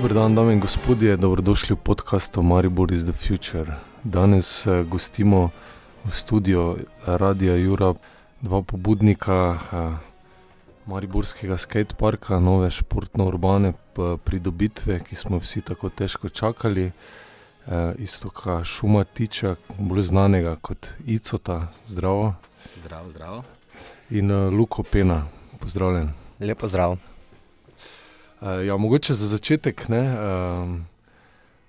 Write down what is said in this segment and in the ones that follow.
Dobro dan, dame in gospodje, dobrodošli v podkastu Maribor is the Future. Danes eh, gostimo v studiu Radia Jura dva pobudnika eh, Mariborskega skateparka, nove športno-urbane pridobitve, ki smo vsi tako težko čakali. Eh, Istoka Šumatiča, bolj znanega kot Icota, zdravo. Zdravo, zdravo. In Luko Pena, pozdravljen. Lepo zdrav. Uh, ja, mogoče za začetek ne, uh,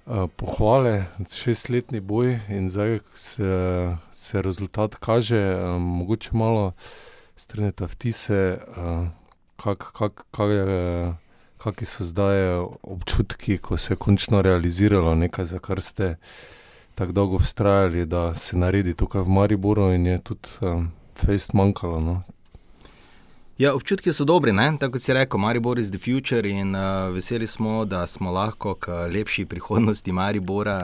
uh, pohvale, šestletni boj in zdaj se, se rezultat kaže, uh, mogoče malo strnete vtise, uh, kak, kak, kak Kakšni so zdaj občutki, ko se je končno realiziralo nekaj, za kar ste tako dolgo vztrajali, da se naredi tukaj v Mariboru, in je tudi um, fejst manjkalo? No? Ja, občutki so dobri, ne? tako kot si rekel, Maribor is the future in uh, veseli smo, da smo lahko k lepši prihodnosti Maribora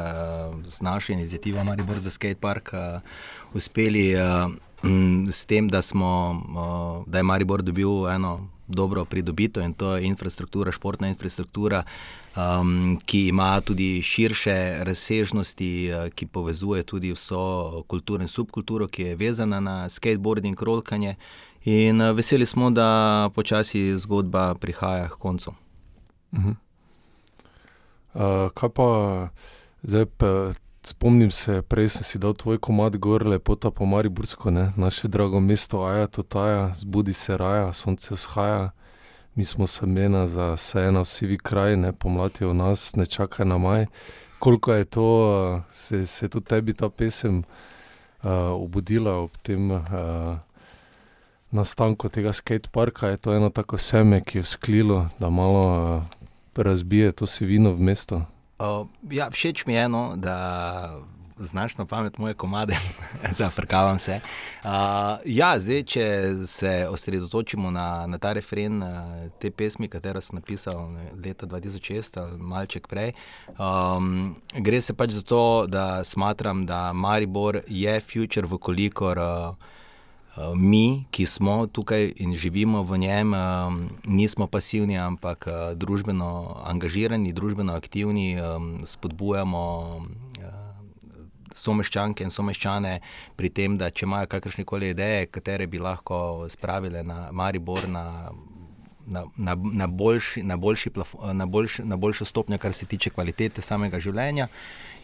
uh, z našo inicijativo Maribor za skatepark uh, uspeli uh, m, s tem, da, smo, uh, da je Maribor dobil eno dobro pridobito in to je infrastruktura, športna infrastruktura, um, ki ima tudi širše razsežnosti, uh, ki povezuje tudi vso kulturo in subkulturo, ki je vezana na skateboarding, rolkanje. In uh, veseli smo, da počasi zgodba prihaja k koncu. Uh -huh. uh, kaj pa zdaj? Spomnim se, prej sem si dal tvoj komad gor, lepota po Maribursko, ne? naše drago mesto, aja to taja, zbudi se raja, sonce vzhaja, mi smo semena za vse eno, vsi vi kraj, ne pomladijo nas, ne čakaj na maj. Koliko je to, se, se je tudi tebi ta pesem uh, obudila ob tem uh, nastanku tega skateparka, je to eno tako seme, ki je vzklilo, da malo uh, razbije to sivino v mesto. Uh, ja, všeč mi je eno, da znaš na pamet moje komade, zafrkavam se. Uh, ja, zdaj, če se osredotočimo na, na ta referen uh, te pesmi, katero sem napisal leta 2006 ali malček prej, um, gre se pač za to, da smatram, da Maribor je future, vkolikor. Uh, Eh, mi, ki smo tukaj in živimo v njem, eh, nismo pasivni, ampak eh, družbeno angažirani, družbeno aktivni, spodbujamo someščanke in someščane pri tem, da če imajo kakršne koli ideje, katere bi lahko spravile na Maribor. Na, Na, na, na, boljši, na, boljši plafo, na, boljši, na boljšo stopnjo, kar se tiče kvalitete samega življenja.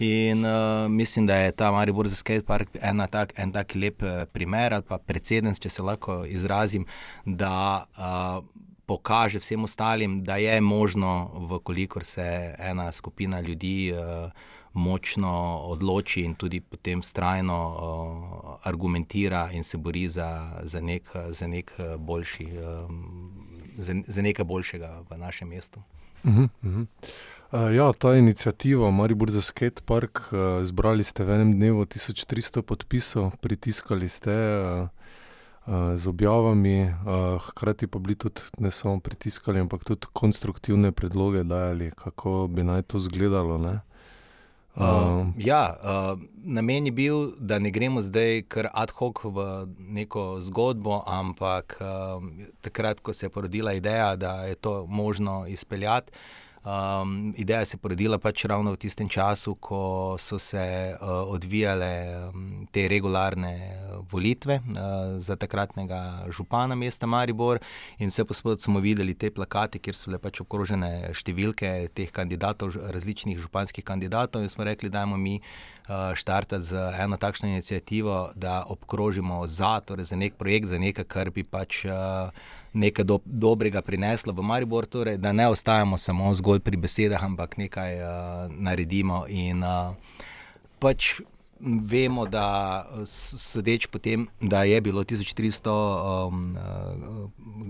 In uh, mislim, da je ta Maribor za skatepark tak, en tak lep uh, primer ali pa precedens, če se lahko izrazim, da uh, pokaže vsem ostalim, da je možno, vkolikor se ena skupina ljudi uh, močno odloči in tudi potem strajno uh, argumentira in se bori za, za, nek, za, nek boljši, um, za, za nekaj boljšega v našem mestu. Uh -huh, uh -huh. Uh, ja, ta inicijativa, Maribor za skatepark, uh, zbrali ste v enem dnevu 1300 podpisov, pritiskali ste uh, z objavami, hkrati pa bili tudi ne samo pritiskali, ampak tudi konstruktivne predloge dajali, kako bi naj to izgledalo. Uh, uh, ja, uh, namen je bil, da ne gremo zdaj kar ad hoc v neko zgodbo, ampak uh, takrat, ko se je porodila ideja, da je to možno izpeljati. Um, ideja se je porodila pač ravno v tistem času, ko so se uh, odvijale um, te regularne uh, volitve uh, za takratnega župana mesta Maribor. In vse posod smo videli te plakate, kjer so bile pač okrožene številke teh kandidatov, različnih županskih kandidatov. In smo rekli, da imamo mi štartati z eno takšno inicijativo, da obkrožimo za, torej za nek projekt, za nekaj, kar bi pač. Uh, nekaj do, dobrega prineslo v Maribor, torej, da ne ostajamo samo zgolj pri besedah, ampak nekaj uh, naredimo. In uh, pač vemo, da sodeč po tem, da je bilo 1300 um,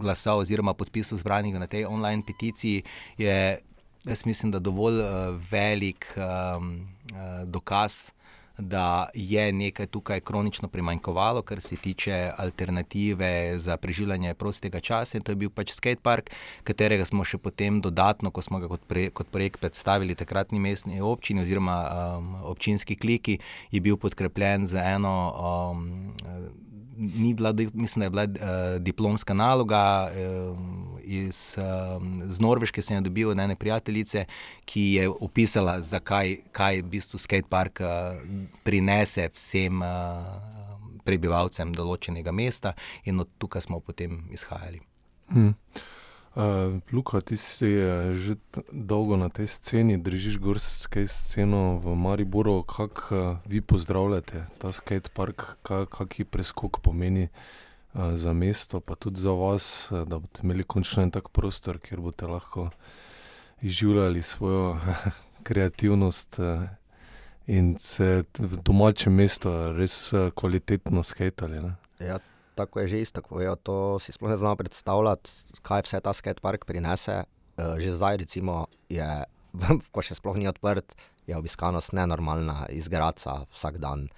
glasov oziroma podpisov zbranih na tej online peticiji, je, jaz mislim, da dovolj uh, velik um, uh, dokaz da je nekaj tukaj kronično primanjkovalo, kar se tiče alternative za preživljanje prostega časa. In to je bil pač skatepark, katerega smo še potem dodatno, ko smo ga kot, pre, kot projekt predstavili takratni mestni občini oziroma um, občinski kliki, je bil podkrepljen z eno. Um, ni bila, mislim, da je bila uh, diplomska naloga. Uh, iz, um, z Norveške sem dobil od ene prijateljice, ki je opisala, zakaj kaj v bistvu skatepark uh, prinese vsem uh, prebivalcem določenega mesta, in od tukaj smo potem izhajali. Hmm. Uh, Luka, ti si že dolgo na tej sceni, držiš gorske sceno v Mariboru. Kako uh, vi pozdravljate ta skatepark, kakšen preskok pomeni uh, za mesto, pa tudi za vas, uh, da boste imeli končno en tak prostor, kjer boste lahko izživljali svojo kreativnost uh, in se v domačem mestu res uh, kvalitetno skatali. Ja, tako je že isto, povedo, to si sploh ne znamo predstavljati, kaj vse ta skatepark prinese. Uh, že zdaj, recimo, je, ko še sploh ni odprt, je obiskanost nenormalna iz Graca vsak dan,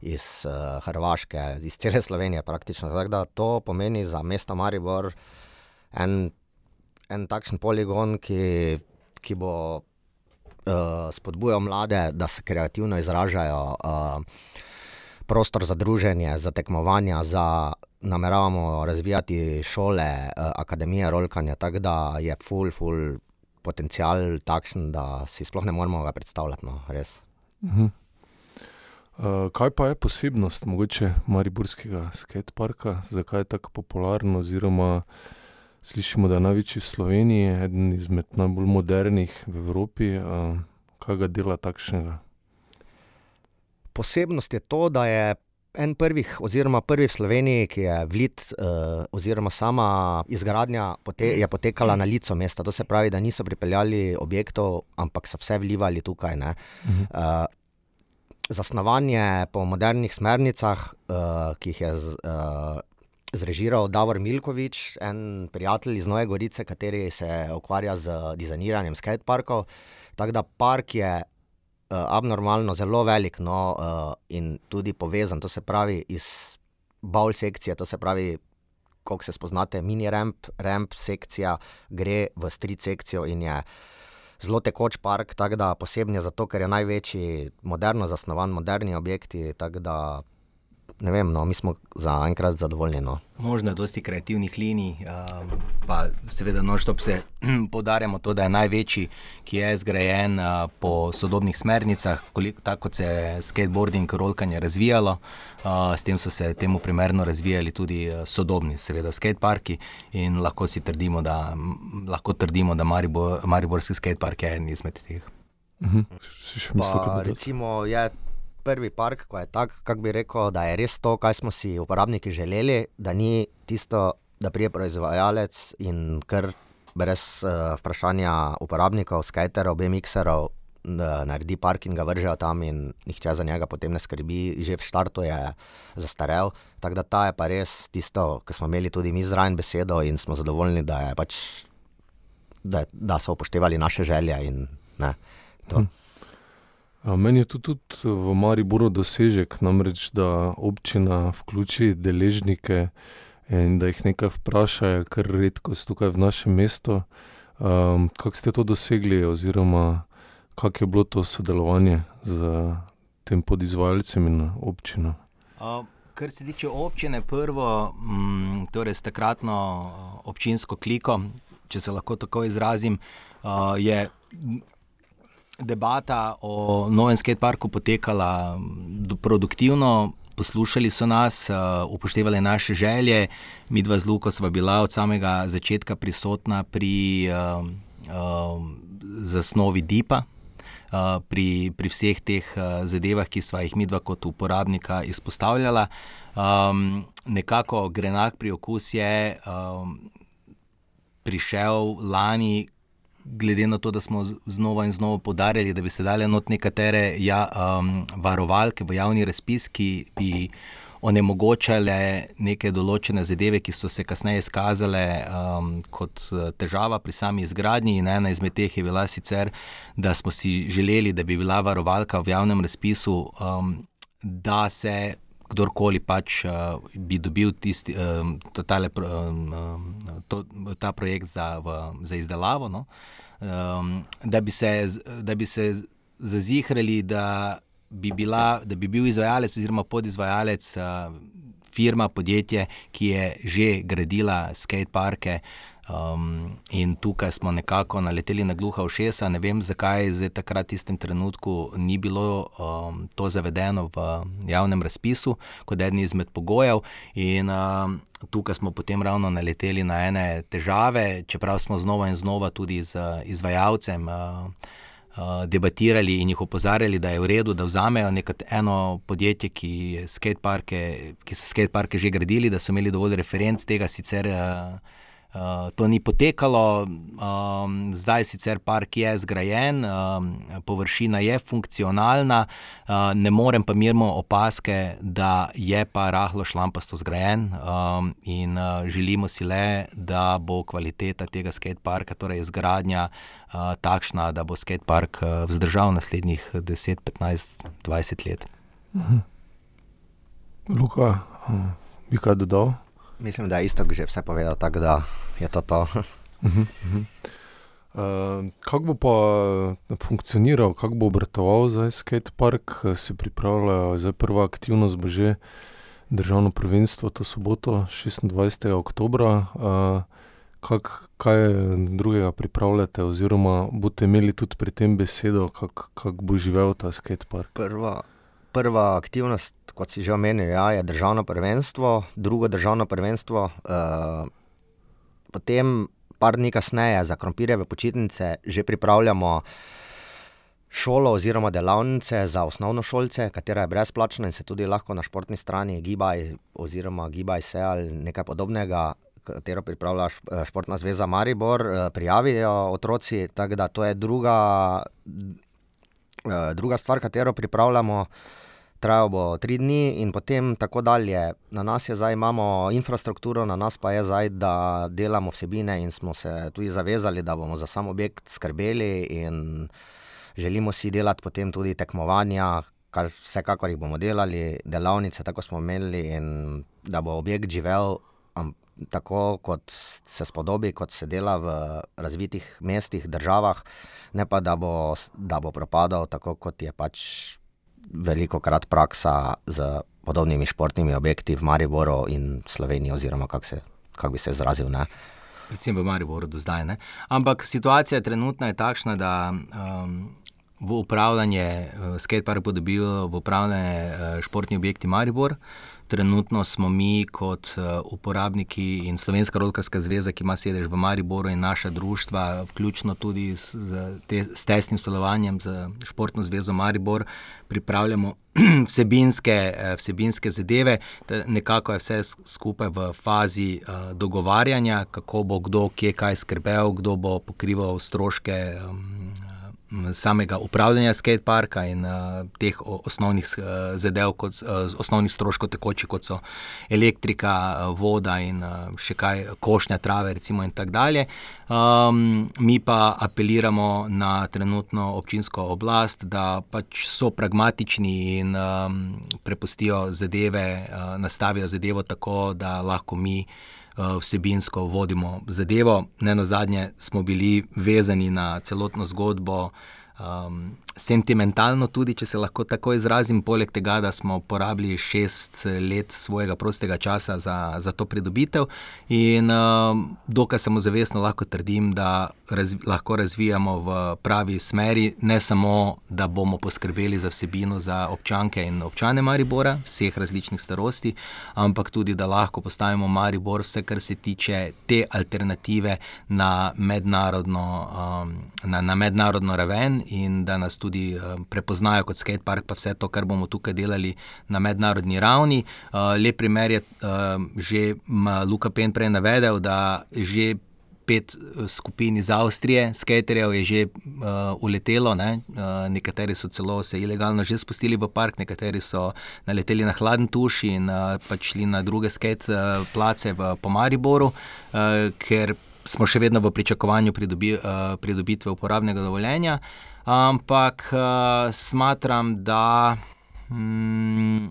iz uh, Hrvaške, iz cele Slovenije praktično. Da to pomeni za mesto Maribor en, en takšen poligon, ki, ki bo uh, spodbujal mlade, da se kreativno izražajo. Uh, prostor za druženje, za tekmovanja, za nameravamo razvijati šole, eh, akademije rolkanja, tako da je full, full potencial takšen, da si sploh ne moremo ga predstavljati. No, uh -huh. uh, kaj pa je posebnost mogoče Mariborskega skateparka, zakaj je tako popularen? Oziroma, slišimo, da je največji v Sloveniji, eden izmed najbolj modernih v Evropi. Uh, kaj ga dela takšnega? Posebnost je to, da je en prvih, oziroma prvi v Sloveniji, ki je vlit, uh, oziroma sama izgradnja pote je potekala na licu mesta. To se pravi, da niso pripeljali objektov, ampak so vse vlivali tukaj. Uh, zasnovanje po modernih smernicah, uh, ki jih je. Z, uh, Zrežiral Davor Milkovič, en prijatelj iz Nove Gorice, ki se ukvarja z dizajniranjem skateparkov. Tako da park je abnormalno zelo velik no, uh, in tudi povezan. To se pravi iz baul sekcije, to se pravi, kako se spoznate, mini ramp, ramp sekcija gre v street sekcijo in je. Zelo tekoč park, tako da posebno zato, ker je največji, moderno zasnovan, moderni objekti. Tako da ne vem, no, mi smo za enkrat zadovoljni. No. Možno je dosti kreativnih linij, um, pa seveda noštop se podarjamo to, da je največji, ki je zgrajen uh, po sodobnih smernicah, koliko, tako kot se je skateboarding, rolkanje razvijalo. Uh, s tem so se temu primerno razvijali tudi uh, sodobni, seveda, skateparki in lahko si trdimo, da, lahko trdimo, da Maribor, Mariborski skatepark je en izmed teh. Mhm. pa, recimo, je prvi park, ko je tako, kako bi rekel, da je res to, kar smo si uporabniki želeli, da ni tisto, da prije proizvajalec in kar brez uh, vprašanja uporabnikov, skaterov, BMX-erov, naredi park in ga vržejo tam, in nihče za njega potem ne skrbi, že v štartu je zastarel. Tako da ta je pa res tisto, kar smo imeli tudi mi zraven besedo in smo zadovoljni, da, pač, da, da so upoštevali naše želje. In, ne, hm. Meni je to tudi v Mariboru dosežek, namreč da občina vključi deležnike in da jih nekaj vprašajo, kar redko so tukaj v našem mestu. Um, kako ste to dosegli, oziroma kako je bilo to sodelovanje z tem podizvajalcem in občino? Uh, kar se tiče občine, prvo, m, torej s takratno občinsko kliko, če se lahko tako izrazim, uh, je debata o novem skateparku potekala produktivno. Poslušali so nas, uh, upoštevali naše želje, mi dva z Luko sva bila od samega začetka prisotna pri uh, uh, zasnovi DIPA, uh, pri, pri vseh teh uh, zadevah, ki sva jih mi dva kot uporabnika izpostavljala. Um, nekako grenak pri okus je um, prišel lani, glede na to, da smo znova in znova podarjali, da bi se dale not nekatere ja, um, varovalke v javni razpis, ki bi onemogočale neke določene zadeve, ki so se kasneje izkazale um, kot uh, težava pri sami izgradnji. In ena izmed teh je bila sicer, da smo si želeli, da bi bila varovalka v javnem razpisu, um, da se. Kdorkoli pač uh, bi dobil tisti, um, tale, um, to, ta projekt za, v, za izdelavo, no? uh, um, da, bi se, da bi se zazihrali, da bi, bila, da bi bil izvajalec oziroma podizvajalec uh, firma, podjetje, ki je že gradila skateparke. Um, in tukaj smo nekako naleteli na gluha ušesa. Ne vem, zakaj zdaj takrat v tistem trenutku ni bilo um, to zavedeno v javnem razpisu kot eden izmed pogojev. In um, tukaj smo potem ravno naleteli na ene težave, čeprav smo znova in znova tudi z izvajalcem. Uh, Debatirali in jih opozarjali, da je v redu, da vzamejo eno podjetje, ki, ki so skateparke že gradili, da so imeli dovolj referenc tega, sicer uh, Uh, to ni potekalo, um, zdaj sicer park je zgrajen, um, površina je funkcionalna, uh, ne morem pa mirno opaske, da je pa rahlo šlampasto zgrajen um, in uh, želimo si le, da bo kvaliteta tega skateparka, torej izgradnja, uh, takšna, da bo skatepark uh, vzdržal naslednjih 10, 15, 20 let. Mhm. Luka, um, bi kaj dodal? Mislim, da je isto, že vse povedal, tako da je to to. Uh -huh, uh -huh. Uh, kako bo pa uh, funkcioniral, kako bo obratoval zdaj skatepark, se pripravlja, zdaj prva aktivnost bo že državno prvenstvo, to soboto, 26. oktober. Uh, kak, kaj drugega pripravljate, oziroma boste imeli tudi pri tem besedo, kako kak bo živel ta skatepark? Prva prva aktivnost, kot si že omenil, ja, je državno prvenstvo, drugo državno prvenstvo. Uh, potem, par dni kasneje, za krompirjeve počitnice, že pripravljamo šolo oziroma delavnice za osnovno šolce, katera je brezplačna in se tudi lahko na športni strani gibaj oziroma gibaj se ali nekaj podobnega. Katero pripravlja eh, Športna zveza Maribor, eh, prijavijo otroci. Tako da to je druga, druga stvar, katero pripravljamo trajalo bo tri dni in potem tako dalje. Na nas je zdaj, imamo infrastrukturo, na nas pa je zdaj, da delamo vsebine in smo se tudi zavezali, da bomo za sam objekt skrbeli in želimo si delati potem tudi tekmovanja, kar vsekakor jih bomo delali, delavnice, tako smo imeli in da bo objekt živel. Tako kot se spodobi, kot se dela v razvitih mestih, državah, ne pa da bo, da bo propadal, tako kot je pač veliko krat praksa z podobnimi športnimi objekti v Mariboru in Sloveniji, oziroma kako kak bi se izrazil. Ne? Predvsem v Mariboru do zdaj. Ne? Ampak situacija trenutna je takšna, da um, v upravljanje uh, skatepark bo dobil v upravljanje uh, športni objekti Maribor. Trenutno smo mi, kot uh, uporabniki in Slovenska Rolkarska zveza, ki ima sedež v Mariboru in naša društva, vključno tudi s, te, s tesnim sodelovanjem z Športno zvezo Maribor, pripravljamo vsebinske, uh, vsebinske zadeve. Nekako je vse skupaj v fazi uh, dogovarjanja, kako bo kdo, kje kaj skrbel, kdo bo pokrival stroške. Samega upravljanja skateparka in uh, teh osnovnih uh, zadev, kot, uh, osnovnih stroškov, tekoči, kot so elektrika, uh, voda in uh, še kaj, košnja trave, recimo, in tako dalje. Um, mi pa apeliramo na trenutno občinsko oblast, da pač so pragmatični in um, prepustijo zadeve, uh, nastavijo zadevo tako, da lahko mi. Eh, vsebinsko vodimo zadevo. Ne na zadnje smo bili vezani na celotno zgodbo. Um, sentimentalno, tudi če se lahko tako izrazim, poleg tega, da smo porabili šest let svojega prostega časa za, za to pridobitev. In uh, dokaj samozavestno lahko trdim, da razvi, lahko razvijamo v pravi smeri, ne samo, da bomo poskrbeli za vsebino za občanke in občane Maribora, vseh različnih starosti, ampak tudi, da lahko postavimo Maribor, vse kar se tiče te alternative na mednarodno, um, na, na mednarodno raven in da nas tudi tudi uh, prepoznajo kot skatepark, pa vse to, kar bomo tukaj delali na mednarodni ravni. Uh, lep primer je uh, že Luka Pen prej navedel, da že. Pet skupin iz Avstrije, skaterjev je že uh, uletelo, ne? uh, nekateri so celo se ilegalno že spustili v park, nekateri so naleteli na hladen tuš in uh, pač šli na druge skate uh, place v Pomariboru, uh, ker smo še vedno v pričakovanju pridobi, uh, pridobitve uporabnega dovoljenja. Uh, ampak uh, smatram, da mm,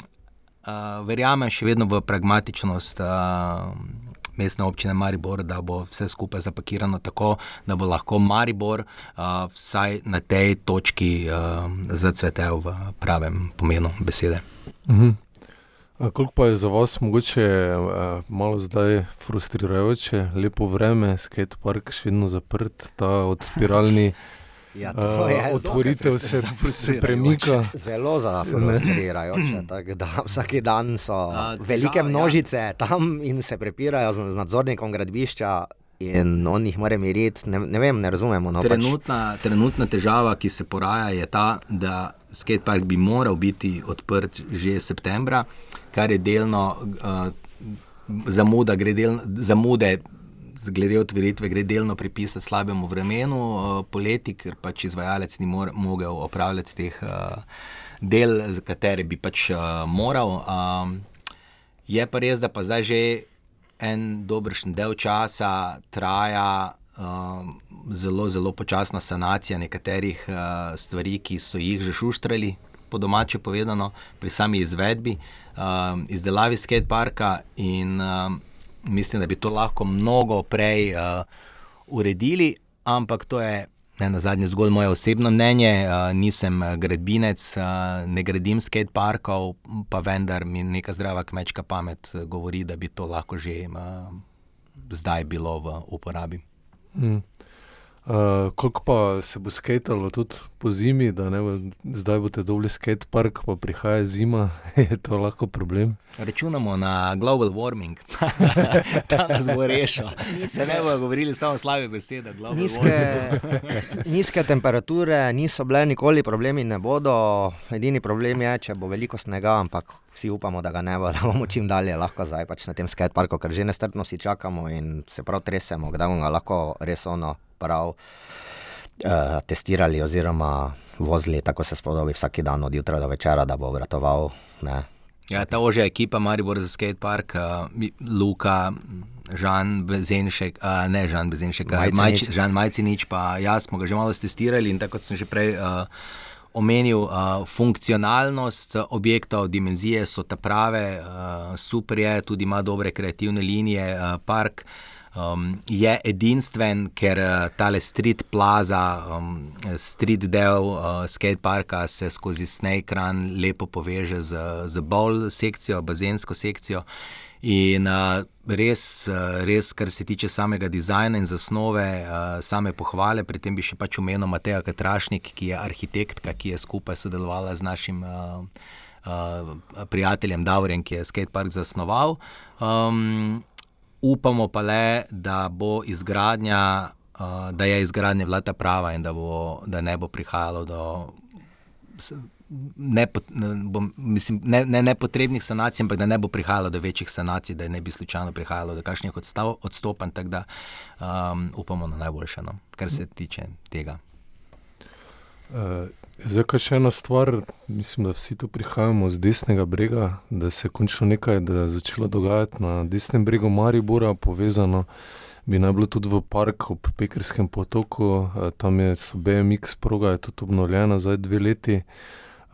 uh, verjamem še vedno v pragmatičnost. Uh, Mestne občine Maribor, da bo vse skupaj zapakirano tako, da bo lahko Maribor uh, vsaj na tej točki uh, zacvetel v pravem pomenu besede. Uh -huh. Koliko pa je za vas mogoče malo zdaj frustrirajoče, lepo vreme, skatepark še vedno zaprt, ta odpiralni. Ja, uh, otvoritev se, se premika. Zelo zafrustrirajoče. Vsak dan so uh, velike ja. množice ja. tam in se prepirajo z, z nadzornikom gradbišča. In on jih mora miriti, ne, ne vem, ne razumemo. No, trenutna, pač. trenutna težava, ki se poraja, je ta, da skatepark bi moral biti odprt že septembra, kar je delno uh, zamuda, gre del, zamude glede otvoritve, gre delno pripisati slabemu vremenu uh, poleti, ker pač izvajalec ni mor, mogel opravljati teh uh, del, za katere bi pač uh, moral. Um, je pa res, da pa zdaj že en dobršen del časa traja. Uh, zelo, zelo počasna sanacija nekaterih uh, stvari, ki so jih že šuštrali, po domače povedano, pri sami izvedbi, uh, izdelavi skateparka. In uh, mislim, da bi to lahko mnogo prej uh, uredili, ampak to je ne, na zadnje zgolj moje osebno mnenje. Uh, nisem gradbinec, uh, ne gradim skateparkov, pa vendar mi neka zdrava kmečka pamet govori, da bi to lahko že uh, zdaj bilo v uporabi. Mm. Uh, koliko pa se bo skatalo tudi po zimi, da ne bo, zdaj boste dobili skate park, pa prihaja zima, je to lahko problem? Računamo na global warming, da nas bo rešil. Se ne bomo govorili samo slabe besede. Nizke, nizke temperature niso bile nikoli problemi, ne bodo. Edini problem je, če bo veliko snega, ampak vsi upamo, da ga ne bo, da bomo čim dalje lahko zdaj pač na tem skate parku, ker že nestrpno si čakamo in se prav tresemo, kdaj bomo ga lahko res ono prav uh, testirali oziroma vozili, tako se spodobi vsak dan od jutra do večera, da bo obratoval. Ne. Ja, ta ožja ekipa Maribor za skate park, uh, Luka. Žan Bezenšek, uh, ne Žan Bezenšek, Majci, Žan Majcinič, pa jaz smo ga že malo testirali in tako sem že prej uh, omenil, uh, funkcionalnost objektov, dimenzije so ta prave, uh, super je, tudi ima dobre kreativne linije, uh, park. Uh, um, je edinstven, ker uh, tale street plaza, um, street del uh, skateparka se skozi Snake Run lepo poveže z, z bolj sekcijo, bazensko sekcijo. In uh, res, uh, res, kar se tiče samega dizajna in zasnove, uh, same pohvale, pri tem bi še pač omenil Mateja Katrašnik, ki je arhitektka, ki je skupaj sodelovala z našim uh, uh, prijateljem Davorjem, ki je skatepark zasnoval. Um, upamo pa le, da bo izgradnja, uh, da je izgradnja vlada prava in da, bo, da ne bo prihajalo do. Ne, bom, mislim, ne, ne nepotrebnih sanacij, ampak da ne bo prihajalo do večjih sanacij, da ne bi slučajno prihajalo do kakšnih odstopanj. Tako da um, upamo na najboljše, no, kar se tiče tega. Uh, Zdaj, kaj še ena stvar, mislim, da vsi tu prihajamo z desnega brega, da se je končno nekaj začelo dogajati na desnem bregu Maribora, povezano bi naj bilo tudi v parku ob Pekerskem potoku, tam je BMX proga, je tudi obnovljena zdaj dve leti.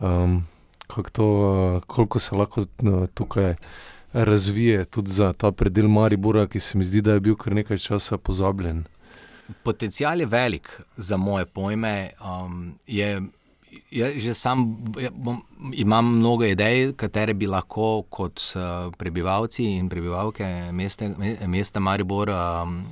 Um, to, koliko se lahko tukaj razvije tudi za ta predel Maribora, ki se mi zdi, da je bil kar nekaj časa pozabljen. Potencijal je velik za moje pojme. Um, Ja, že sam ja, bom, imam mnogo idej, katere bi lahko kot uh, prebivalci in prebivalke mesta, mesta Maribor um,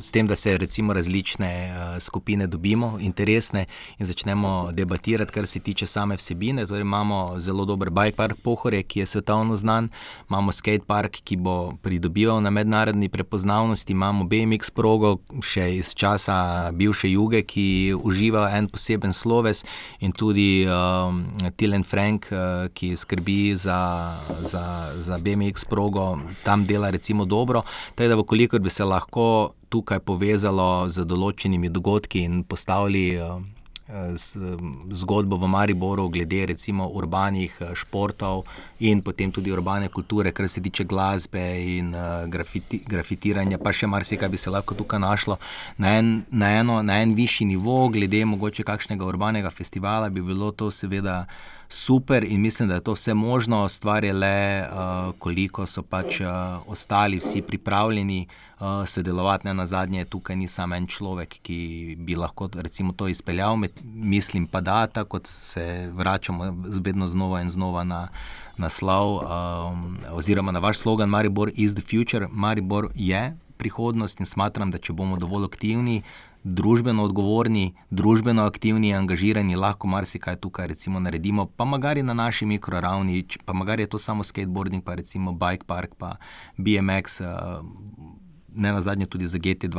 s tem, da se recimo različne uh, skupine dobimo, interesne in začnemo debatirati, kar se tiče same vsebine. Torej imamo zelo dober bike park Pohore, ki je svetovno znan, imamo skate park, ki bo pridobival na mednarodni prepoznavnosti, imamo BMX progo, še iz časa bivše juge, ki uživa en poseben sloves in tudi um, Tilen Frank, uh, ki skrbi za, za, za BMX progo, tam dela recimo dobro. Teda, v bi se lahko tukaj povezalo z določenimi dogodki in postavili uh, zgodbo v Mariboru, glede recimo urbanih uh, športov in potem tudi urbane kulture, kar se tiče glasbe in grafiti, grafitiranja, pa še marsikaj bi se lahko tukaj našlo na en, na eno, na en višji nivo, glede mogoče kakšnega urbanega festivala, bi bilo to seveda. Super in mislim, da je to vse možno, stvar je le, uh, koliko so pač uh, ostali vsi pripravljeni uh, sodelovati. Ne na zadnje, tukaj ni samo en človek, ki bi lahko recimo, to izpeljal, Med, mislim pa da, tako se vračamo vedno znova in znova na naslov, um, oziroma na vaš slogan Maribor is the future. Maribor je prihodnost in smatram, da če bomo dovolj aktivni, družbeno odgovorni, družbeno aktivni, angažirani, lahko marsikaj tukaj recimo naredimo, pa magari na naši mikroravni, pa magari je to samo skateboarding, pa recimo bike park, pa BMX. Uh, Ne na zadnje tudi za GT2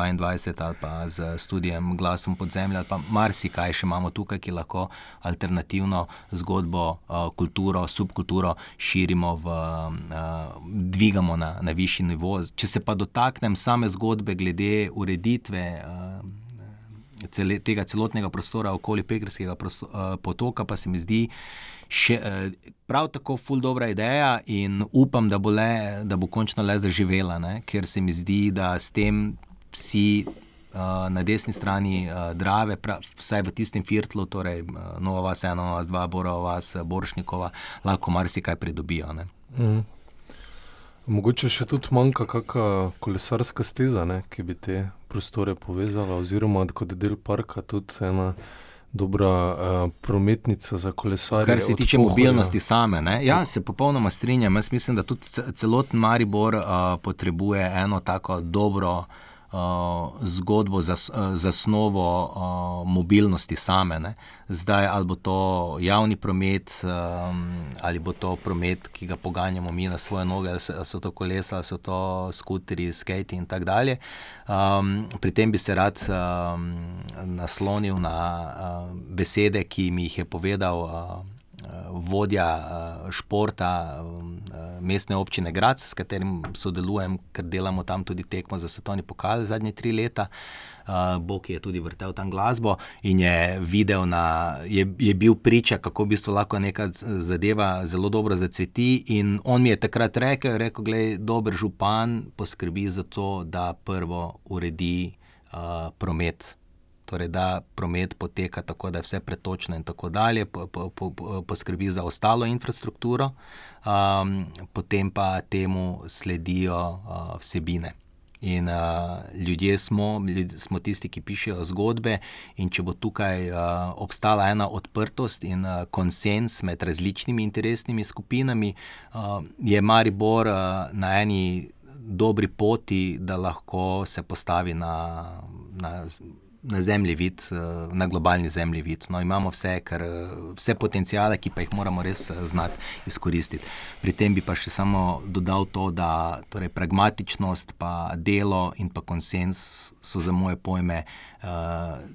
ali pa z študijem Glasom podzemlja, pa marsikaj še imamo tukaj, ki lahko alternativno zgodbo, uh, kulturo, subkulturo širimo, v, uh, dvigamo na, na višji nivo. Če se pa dotaknem same zgodbe glede ureditve. Cele, tega celotnega prostora okoli Pekrskega prostora, uh, eh, potoka, pa se mi zdi še, uh, prav tako ful dobra ideja in upam, da bo, le, da bo končno le zaživela, ne? ker se mi zdi, da s tem vsi. Uh, na desni strani uh, Drave, prav, vsaj v tistem firtlu, torej uh, Nova Vas, ena vas, dva, Borova Vas, Boršnikova, lahko marsikaj pridobijo. Mm. Mogoče še tudi manjka kakšna kolesarska steza, ne, ki bi te prostore povezala, oziroma kot del parka tudi ena dobra uh, prometnica za kolesarje. Kar se tiče mobilnosti same, ne? ja, se popolnoma strinjam. Jaz mislim, da tudi celoten Maribor uh, potrebuje eno tako dobro zgodbo za uh, zasnovo uh, mobilnosti same. Ne? Zdaj, ali bo to javni promet, um, ali bo to promet, ki ga poganjamo mi na svoje noge, ali so, ali so to kolesa, ali so to skuteri, skate in tako dalje. Um, pri tem bi se rad um, naslonil na uh, besede, ki mi jih je povedal. Uh, vodja eh, športa eh, mestne občine Grac, s katerim sodelujem, ker delamo tam tudi tekmo za svetovni pokal zadnje tri leta. Uh, Bog je tudi vrtel tam glasbo in je videl, na, je, je bil priča, kako v bistvu lahko neka zadeva zelo dobro zacveti. In on mi je takrat rekel: da je dober župan, poskrbi za to, da prvo uredi uh, promet torej da promet poteka tako, da je vse pretočno in tako dalje, po, po, po, poskrbi za ostalo infrastrukturo, um, potem pa temu sledijo uh, vsebine. In uh, ljudje smo, ljudje smo tisti, ki pišejo zgodbe, in če bo tukaj uh, obstala ena odprtost in uh, konsens med različnimi interesnimi skupinami, uh, je Maribor uh, na eni dobri poti, da lahko se postavi na. na na zemlji vid, eh, na globalni zemlji vid. No, imamo vse, kar, eh, vse potencijale, ki pa jih moramo res eh, znati izkoristiti. Pri tem bi pa še samo dodal to, da torej, pragmatičnost, pa delo in pa konsens so za moje pojme uh,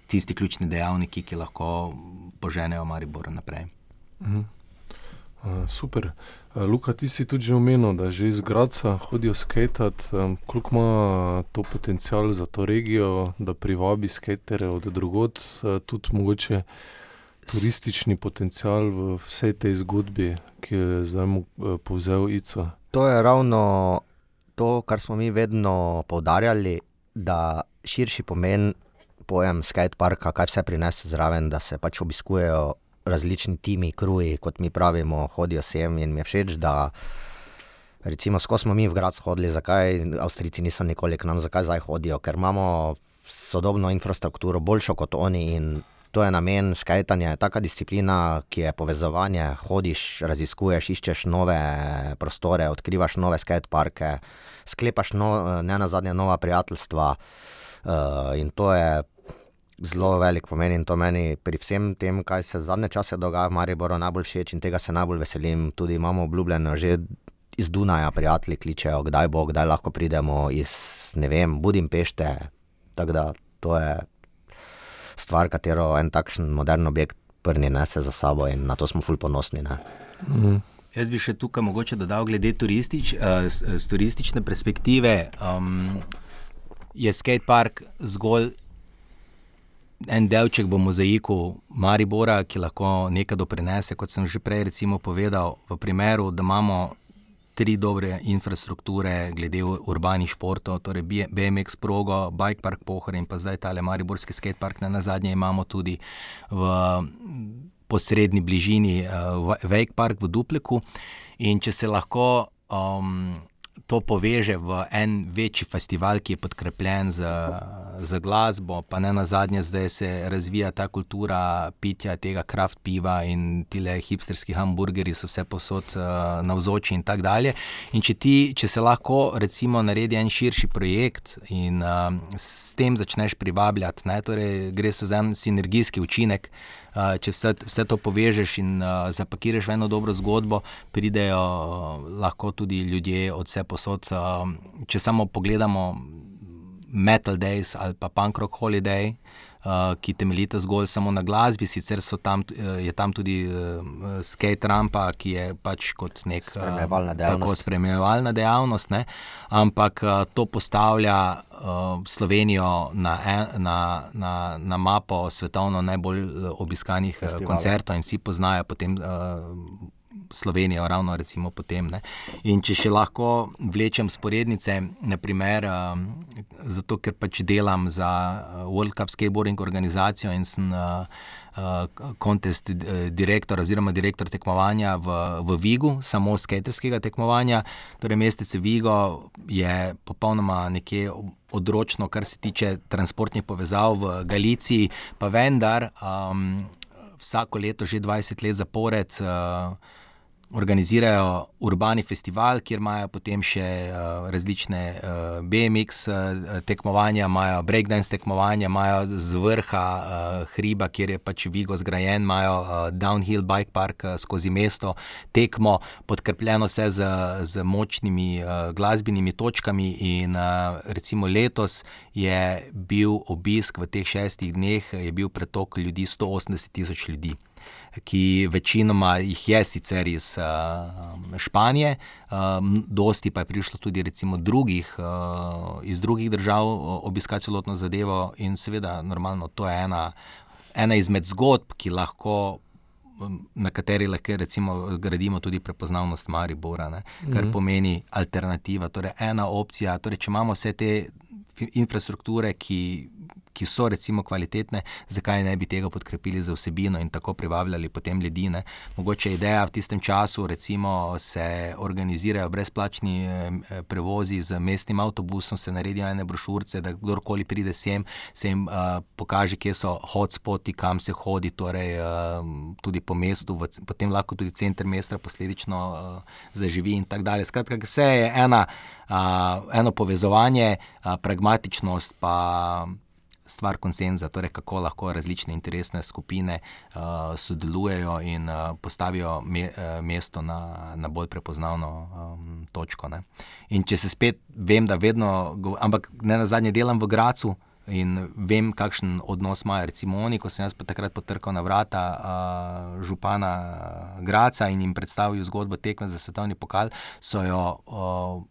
tisti ključni dejavniki, ki lahko poženejo Maribor naprej. Mhm. Uh, super. Luka, ti si tudi omenil, da že iz Graca hodijo skatat. Um, koliko ima to potencial za to regijo, da privabi skatere od drugot, uh, tudi mogoče turistični potencial v vsej tej zgodbi, ki je zdaj uh, povzel Ico? To je ravno to, kar smo mi vedno poudarjali, da širši pomen pojem skateparka, kaj vse prinese zraven, da se pač obiskujejo različni timi, kruji, kot mi pravimo, hodijo sem in mi je všeč, da recimo, ko smo mi v Grad hodili, zakaj Avstrijci niso nikoli k nam, zakaj zdaj hodijo, ker imamo sodobno infrastrukturo, boljšo kot oni in to je namen skajtanja, taka disciplina, ki je povezovanje, hodiš, raziskuješ, iščeš nove prostore, odkrivaš nove skajtparke, sklepaš no, ne na zadnje nova prijateljstva uh, in to je zelo velik pomen in to meni pri vsem tem, kaj se zadnje čase dogaja v Mariboru, najbolj všeč in tega se najbolj veselim. Tudi imamo obljubljeno že iz Dunaja, prijatelji kličejo, kdaj bo, kdaj lahko pridemo iz, ne vem, Budimpešte. Tako da to je stvar, katero en takšen modern objekt prni nese za sabo in na to smo ful ponosni. Mm. Jaz bi še tukaj mogoče dodal, glede turistič, uh, z turistične perspektive. Um, je skatepark zgolj en delček v mozaiku Maribora, ki lahko nekaj doprinese, kot sem že prej povedal, v primeru, da imamo tri dobre infrastrukture glede urbanih športov, torej BMX progo, Bike Park Pohor in pa zdaj tale Mariborski skatepark, na zadnje imamo tudi v posredni bližini uh, Wake Park v Dupliku. In če se lahko um, to poveže v en večji festival, ki je podkrepljen z, z glasbo, pa ne na zadnje, zdaj se razvija ta kultura pitja tega kraft piva in ti le hipsterski hamburgerji so vse posod uh, navzoči in tako dalje. In če, ti, če se lahko recimo naredi en širši projekt in uh, s tem začneš privabljati, ne, torej gre se za en sinergijski učinek. Če vse, vse to povežeš in uh, zapakiraš v eno dobro zgodbo, pridejo uh, lahko tudi ljudje od vse posod. Uh, če samo pogledamo Metal Days ali pa Punk Rock Holiday, uh, ki temeljita zgolj samo na glasbi, sicer tam, uh, je tam tudi uh, skate rampa, ki je pač kot nek spremljevalna dejavnost. Spremljevalna dejavnost ampak uh, to postavlja uh, Slovenijo na, en, na, na, na mapo svetovno najbolj obiskanih Festival. koncertov in vsi poznajo potem. Uh, Slovenijo, ravno recimo potem. Ne. In če še lahko vlečem sporednice, naprimer, um, zato ker pač delam za World Cup Skateboarding organizacijo in sem uh, uh, direktor oziroma direktor tekmovanja v, v Vigu, samo skaterskega tekmovanja. Torej, mestece Vigo je popolnoma nekje. Odročno, kar se tiče transportnih povezav v Galiciji, pa vendar um, vsako leto, že 20 let zapored, uh, organizirajo urbani festival, kjer imajo potem še uh, različne uh, eh, BMX uh, eh, tekmovanja, imajo breakdance tekmovanja, imajo z vrha uh, hriba, kjer je pač Vigo zgrajen, imajo uh, downhill bike park uh, skozi mesto, tekmo, podkrepljeno vse z, z močnimi uh, glasbenimi točkami. In uh, recimo letos je bil obisk v teh šestih dneh, je bil pretok ljudi 180 tisoč ljudi ki večinoma jih je sicer iz uh, Španije, um, dosti pa je prišlo tudi drugih, uh, iz drugih držav obiskati celotno zadevo in seveda, normalno, to je ena, ena izmed zgodb, ki lahko. Na kateri lahko recimo, gradimo tudi prepoznavnost Maribora, ne? kar mm -hmm. pomeni alternativa. Torej, ena opcija, torej, če imamo vse te infrastrukture, ki ki so recimo kvalitetne, zakaj ne bi tega podkrepili za vsebino in tako privabljali potem ljudi. Ne? Mogoče je ideja v tistem času, recimo se organizirajo brezplačni eh, prevozi z mestnim avtobusom, se naredijo ene brošurice, da kdorkoli pride sem, se jim uh, pokaže, kje so hotspoti, kam se hodi, torej uh, tudi po mestu, v, potem lahko tudi center mesta posledično uh, zaživi in tako dalje. Skratka, vse je ena, uh, eno povezovanje, uh, pragmatičnost pa stvar konsenza, torej kako lahko različne interesne skupine uh, sodelujejo in uh, postavijo me, uh, mesto na, na bolj prepoznavno um, točko. Ne. In če se spet vem, da vedno, ampak ne na zadnje delam v Gracu. In vem, kakšen odnos imajo, recimo, oni, ko sem jaz takrat potrkal na vrata uh, župana Graca in jim predstavil zgodbo tekme za svetovni pokal, so jo uh,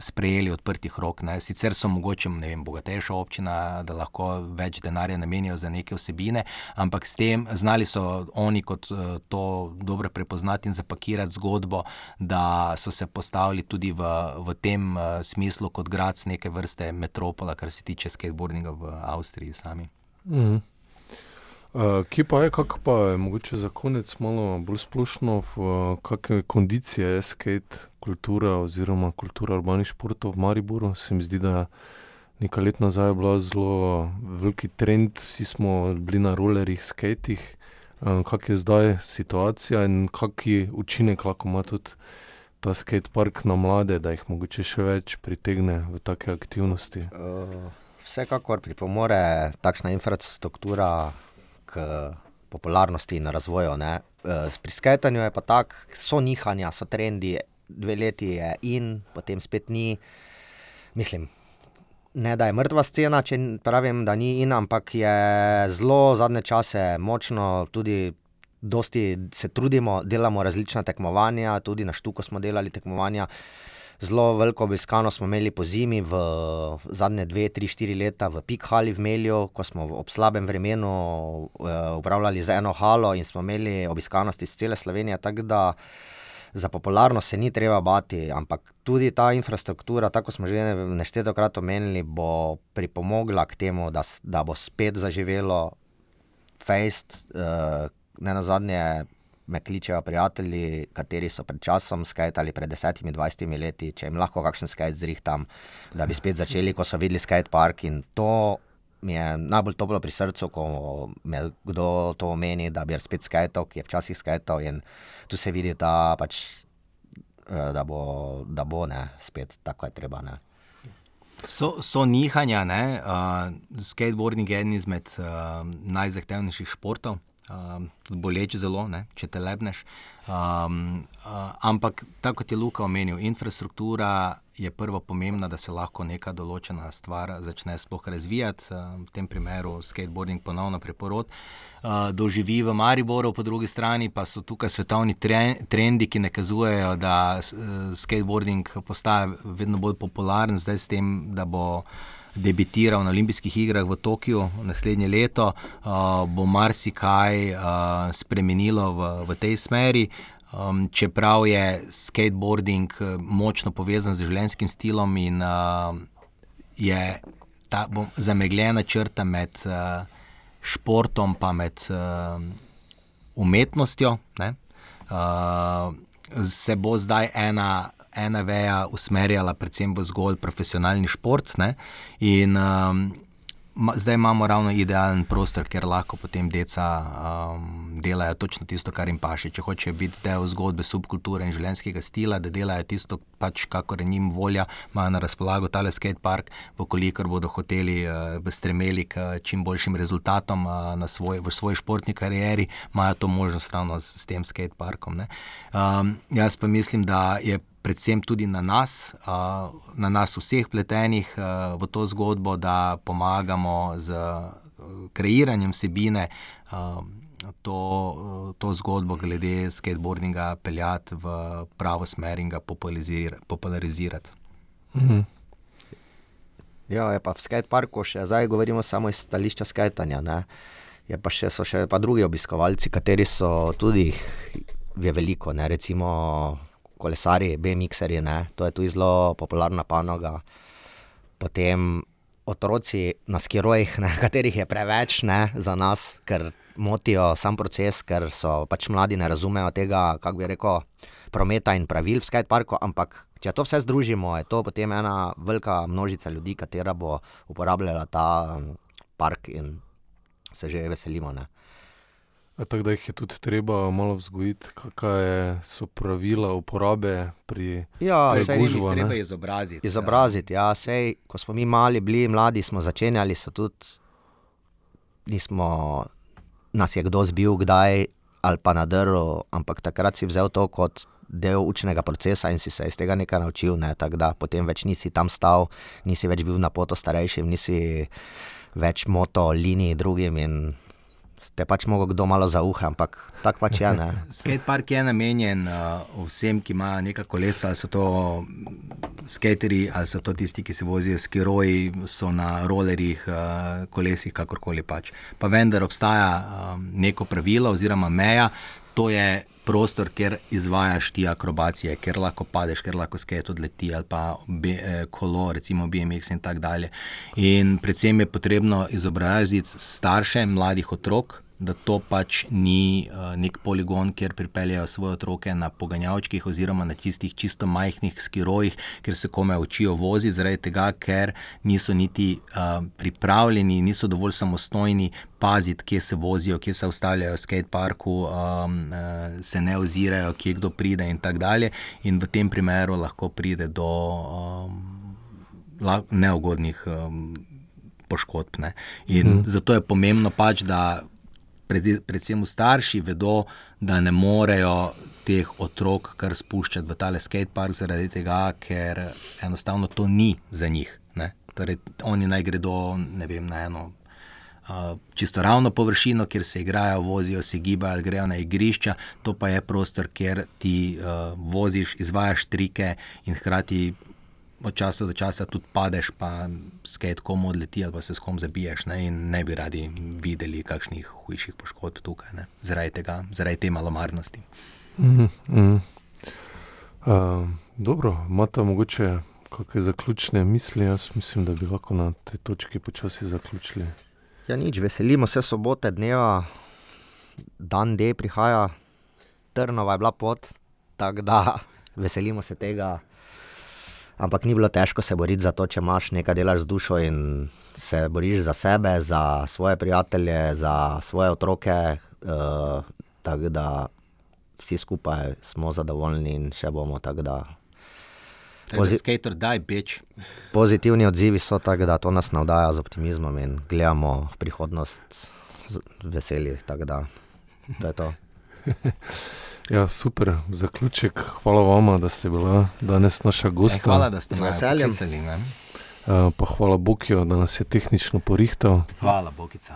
sprejeli odprtih rok. Ne. Sicer so mogoče vem, bogatejša občina, da lahko več denarja namenijo za neke vsebine, ampak s tem znali so oni kot eh, to dobro prepoznati in zapakirati zgodbo, da so se postavili tudi v, v tem uh, smislu kot grad neke vrste metropola, kar se tiče skateboardinga v Avstriji sami. Mm. Uh, kje pa je, kako pa je, mogoče za konec, malo bolj splošno, v kakšne kondicije je skate kultura oziroma kultura urbanih športov v Mariboru. Se mi zdi, da nekaj let nazaj je bila zelo veliki trend, vsi smo bili na rolerjih, skatih. Uh, kak je zdaj situacija in kakšen učinek lahko ima tudi ta skate park na mlade, da jih mogoče še več pritegne v take aktivnosti? Uh, vsekakor pripomore takšna infrastruktura k popularnosti in razvoju. Ne. Eh, pri skajtanju je pa tako, so nihanja, so trendi, dve leti je in, potem spet ni. Mislim, ne da je mrtva scena, če pravim, da ni in, ampak je zelo zadnje čase močno tudi. Dosti se trudimo, delamo različna tekmovanja, tudi na Štuku smo delali tekmovanja. Uh, Zelo veliko obiskano smo imeli po zimi, v zadnje dve, tri, štiri leta v Pik Hali v Melju, ko smo ob slabem vremenu uh, upravljali za eno halo in smo imeli obiskanosti iz cele Slovenije. Tako da za popularnost se ni treba bati, ampak tudi ta infrastruktura, tako smo že neštetokrat omenili, bo pripomogla k temu, da, da bo spet zaživelo fejst. Uh, ne na zadnje me kličejo prijatelji, kateri so pred časom skajtali, pred desetimi, dvajsetimi leti, če jim lahko kakšen skajt zrihtam, da bi spet začeli, ko so videli skajt park. In to mi je najbolj toplo pri srcu, ko me kdo to omeni, da bi spet skajtal, ki je včasih skajtal in tu se vidi, da, pač, eh, da bo, da bo ne, spet tako je treba. Ne. So, so nihanja, uh, skateboarding je eden izmed uh, najzahtevnejših športov um, boleč zelo, ne, če te lebneš. Um, uh, ampak, tako kot je Luka omenil, infrastruktura je prva pomembna, da se lahko neka določena stvar začne sploh razvijati. Uh, v tem primeru skateboarding ponovno preporod. Uh, doživi v Mariboru, po drugi strani pa so tukaj svetovni trendi, ki nakazujejo, da uh, skateboarding postaja vedno bolj popularen, zdaj s tem, da bo debitiral na olimpijskih igrah v Tokiu naslednje leto, bo marsikaj spremenilo v, v tej smeri. Um, čeprav je skateboarding uh, močno povezan z življenjskim stilom in uh, je ta bom, zamegljena črta med uh, športom in med uh, umetnostjo, ne, uh, se bo zdaj ena ena veja usmerjala predvsem v zgolj profesionalni šport. Ne? In um, zdaj imamo ravno idealen prostor, kjer lahko potem deca um, delajo točno tisto, kar jim paše. Če hočejo biti del zgodbe subkulture in življenjskega stila, da delajo tisto, pač kakor je njim volja, imajo na razpolago tale skate park, pokolikor bodo hoteli uh, stremeli k čim boljšim rezultatom uh, svoj, v svoji športni karieri, imajo to možnost ravno s, s tem skate parkom. Um, jaz pa mislim, da je predvsem tudi na nas, na nas vseh pletenih v to zgodbo, da pomagamo z kreiranjem vsebine. To, to zgodbo glede skateboardinga peljati v pravo smer in ga popularizirati. Mhm. Ja, je pa v skateparku še zdaj govorimo samo iz stališča skajtanja. Ne? Je pa še, so še pa drugi obiskovalci, kateri so tudi je veliko, ne? recimo kolesari, BMX-eri, to je tu zelo popularna panoga. Potem otroci na skirojih, ne, katerih je preveč ne, za nas, ker motijo sam proces, ker so pač mladi ne razumejo tega, kako bi rekel, prometa in pravil v skateparku. Ampak če to vse združimo, je to potem ena velika množica ljudi, katera bo uporabljala ta park in se že veselimo. Ne. Tako da jih je tudi treba malo vzgojiti, kakšne so pravila uporabe pri ja, gužvi. Treba je izobraziti. Izobraziti, ja, sej, ko smo mi mali, bili mladi, smo začenjali, so tudi, nismo, nas je kdo zbil, kdaj ali pa nadrl, ampak takrat si vzel to kot del učnega procesa in si se iz tega nekaj naučil. Ne, da, potem več nisi tam stal, nisi več bil na poto starejšim, nisi več moto liniji drugim te pač mogo kdo malo zauha, ampak tako pač je. Skatepark je namenjen uh, vsem, ki imajo nekaj kolesa, ali so to skateri, ali so to tisti, ki se vozijo s kiroji, so na rolerjih, uh, kolesih, kakorkoli pač. Pa vendar obstaja um, neko pravilo oziroma meja, to je prostor, kjer izvajaš ti akrobacije, kjer lahko padeš, kjer lahko skate odleti ali pa be, eh, kolo, recimo BMX in tako dalje. In predvsem je potrebno izobraziti starše mladih otrok, da to pač ni uh, nek poligon, kjer pripeljejo svoje otroke na poganjavčkih oziroma na tistih čisto majhnih skirojih, kjer se kome učijo voziti, zaradi tega, ker niso niti uh, pripravljeni, niso dovolj samostojni paziti, kje se vozijo, kje se ustavljajo v skateparku, um, uh, se ne ozirajo, kje kdo pride in tako dalje. In v tem primeru lahko pride do um, neugodnih. Um, Poškodb. In hmm. zato je pomembno, pač, da pred, predvsem starši vedo, da ne morejo teh otrok kar spuščati v tale skatepark, zaradi tega, ker enostavno to ni za njih. Torej, oni naj gredo vem, na eno uh, čisto ravno površino, kjer se igrajo, vozijo, se gibajo, grejo na igrišča, to pa je prostor, kjer ti uh, voziš, izvajaš trike in hkrati od časa do časa tudi padeš, pa skate komu odleti ali pa se s kom zabiješ. Ne, in ne bi radi videli kakšnih hujših poškodb tukaj, ne, zaradi tega, zaradi te malomarnosti. Mm -hmm. uh, dobro, imate mogoče kakšne zaključne misli? Jaz mislim, da bi lahko na tej točki počasi zaključili. Ja, nič, veselimo se sobote dneva. dan D prihaja, trnova je bila pot, tako da veselimo se tega. Ampak ni bilo težko se boriti za to, če imaš nekaj delaš z dušo in se boriš za sebe, za svoje prijatelje, za svoje otroke. Uh, tako da vsi skupaj smo zadovoljni in še bomo. Pozi skater, daj, pozitivni odzivi so tako, da to nas navdaja z optimizmom in gledamo v prihodnost z veseljem. Tako da to je to. Ja, super, zaključek. Hvala vam, da ste bili danes naša gosta. Hvala, da ste z veseljem. Uh, pa hvala Bogu, da nas je tehnično porihtal. Hvala, Bogica.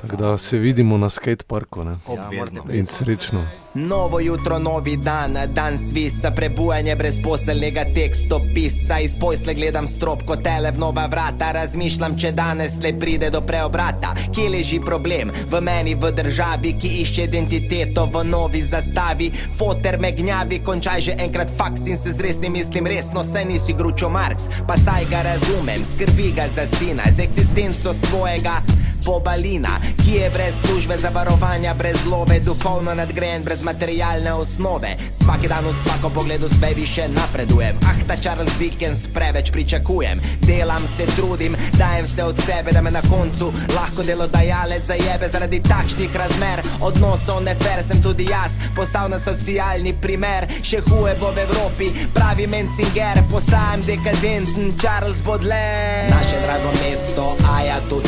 Tako da se vidimo na skateparku. Obvezno. In srečno. Novo jutro, novi dan, dan svisa, prebujanje brezposelnega tekstopisca. Iz posle gledam strop kot tele v nova vrata. Razmišljam, če danes le pride do preobrata. Kje leži problem v meni, v državi, ki išče identiteto v novi zastavi. Foter me gnjavi, končaj že enkrat faks in se z resnim mislim resno, se nisi gručo Marks. Pa saj ga razumem, skrbi ga za sina, z eksistenco svojega pobalina, ki je brez službe zavarovanja, brez love, duhovno nadgrajen, brez materialne osnove. Vsak dan v vsako pogledu sve više napredujem. Ah, ta Charles Dickens preveč pričakujem. Delam se, trudim, dajem se od sebe, da me na koncu lahko delodajalec zajebe zaradi takšnih razmer. Odnosov ne fer sem tudi jaz, postal na socialni primer. Še huje bo v Evropi, pravi Menzinger, postajam dekadenten Charles Baudelaire. Naše drago mesto, aja tu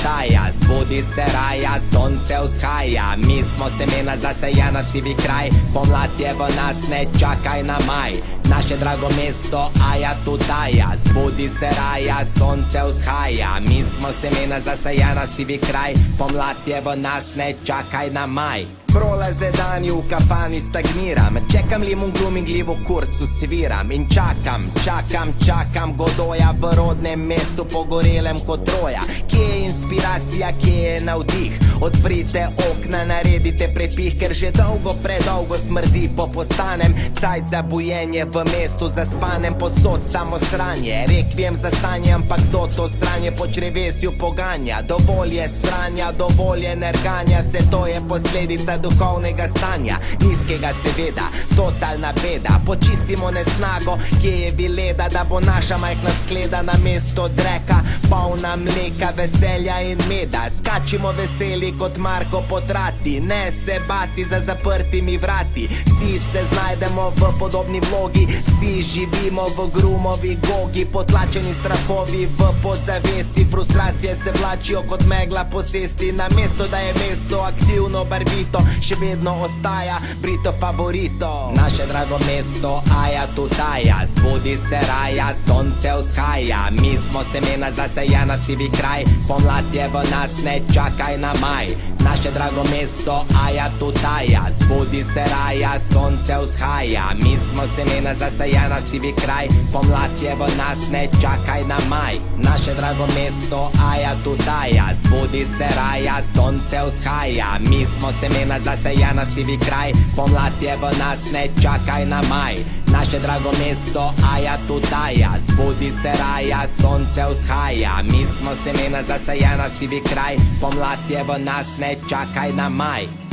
zbudi se raja, sonce vzhaja, mi smo semena zasajena, sivi kraj, pomlad je v nas, ne čakaj na maj. Naše drago mesto, aja tu daja, zbudi se raja, sonce vzhaja, mi smo semena zasajena, sivi kraj, pomlad je v nas, ne čakaj na maj prolaze dani v kafani stagniram, čekam limun glum in glivo kurcu sviram in čakam, čakam, čakam godoja v rodnem mestu pogorelem kot troja. Kje je inspiracija, kje je navdih? Odprite okna, naredite prepih, ker že dolgo, predolgo smrdi po postanem. Cajt za bujenje v mestu, za spanem posod samo sranje. Rekviem za sanje, ampak kdo to sranje po črevesju poganja? Dovolj je sranja, dovolj je nerganja, vse to je posledica duhovnega stanja, nizkega seveda, totalna beda. Počistimo nesnago, kje je bileda, da bo naša majhna skleda na mesto dreka, polna mleka, veselja in meda. Skačimo veseli kot Marko potrati, ne se bati za zaprtimi vrati. Vsi se znajdemo v podobni vlogi, vsi živimo v grumovi gogi, potlačeni strahovi v podzavesti, frustracije se vlačijo kot megla po cesti, na mesto da je mesto aktivno barvito še vedno ostaja Brito favorito. Naše drago mesto, aja tu taja, zbudi se raja, sonce vzhaja. Mi smo semena zasajena, sivi kraj, pomlad je v nas, ne čakaj na maj. Naše drago mesto, aja tu taja, zbudi se raja, sonce vzhaja. Mi smo semena zasajena, sivi kraj, pomlad je v nas, ne čakaj na maj. Naše drago mesto, aja tu taja, zbudi se raja, sonce vzhaja. Mi smo semena zasajena, sivi kraj, pomlad je v nas, ne čakaj na maj. Naše drago mesto, aja tu taja, zbudi se raja, sonce vzhaja. Mi smo semena zasajena, sivi kraj, pomlad je v nas, ne čakaj na maj.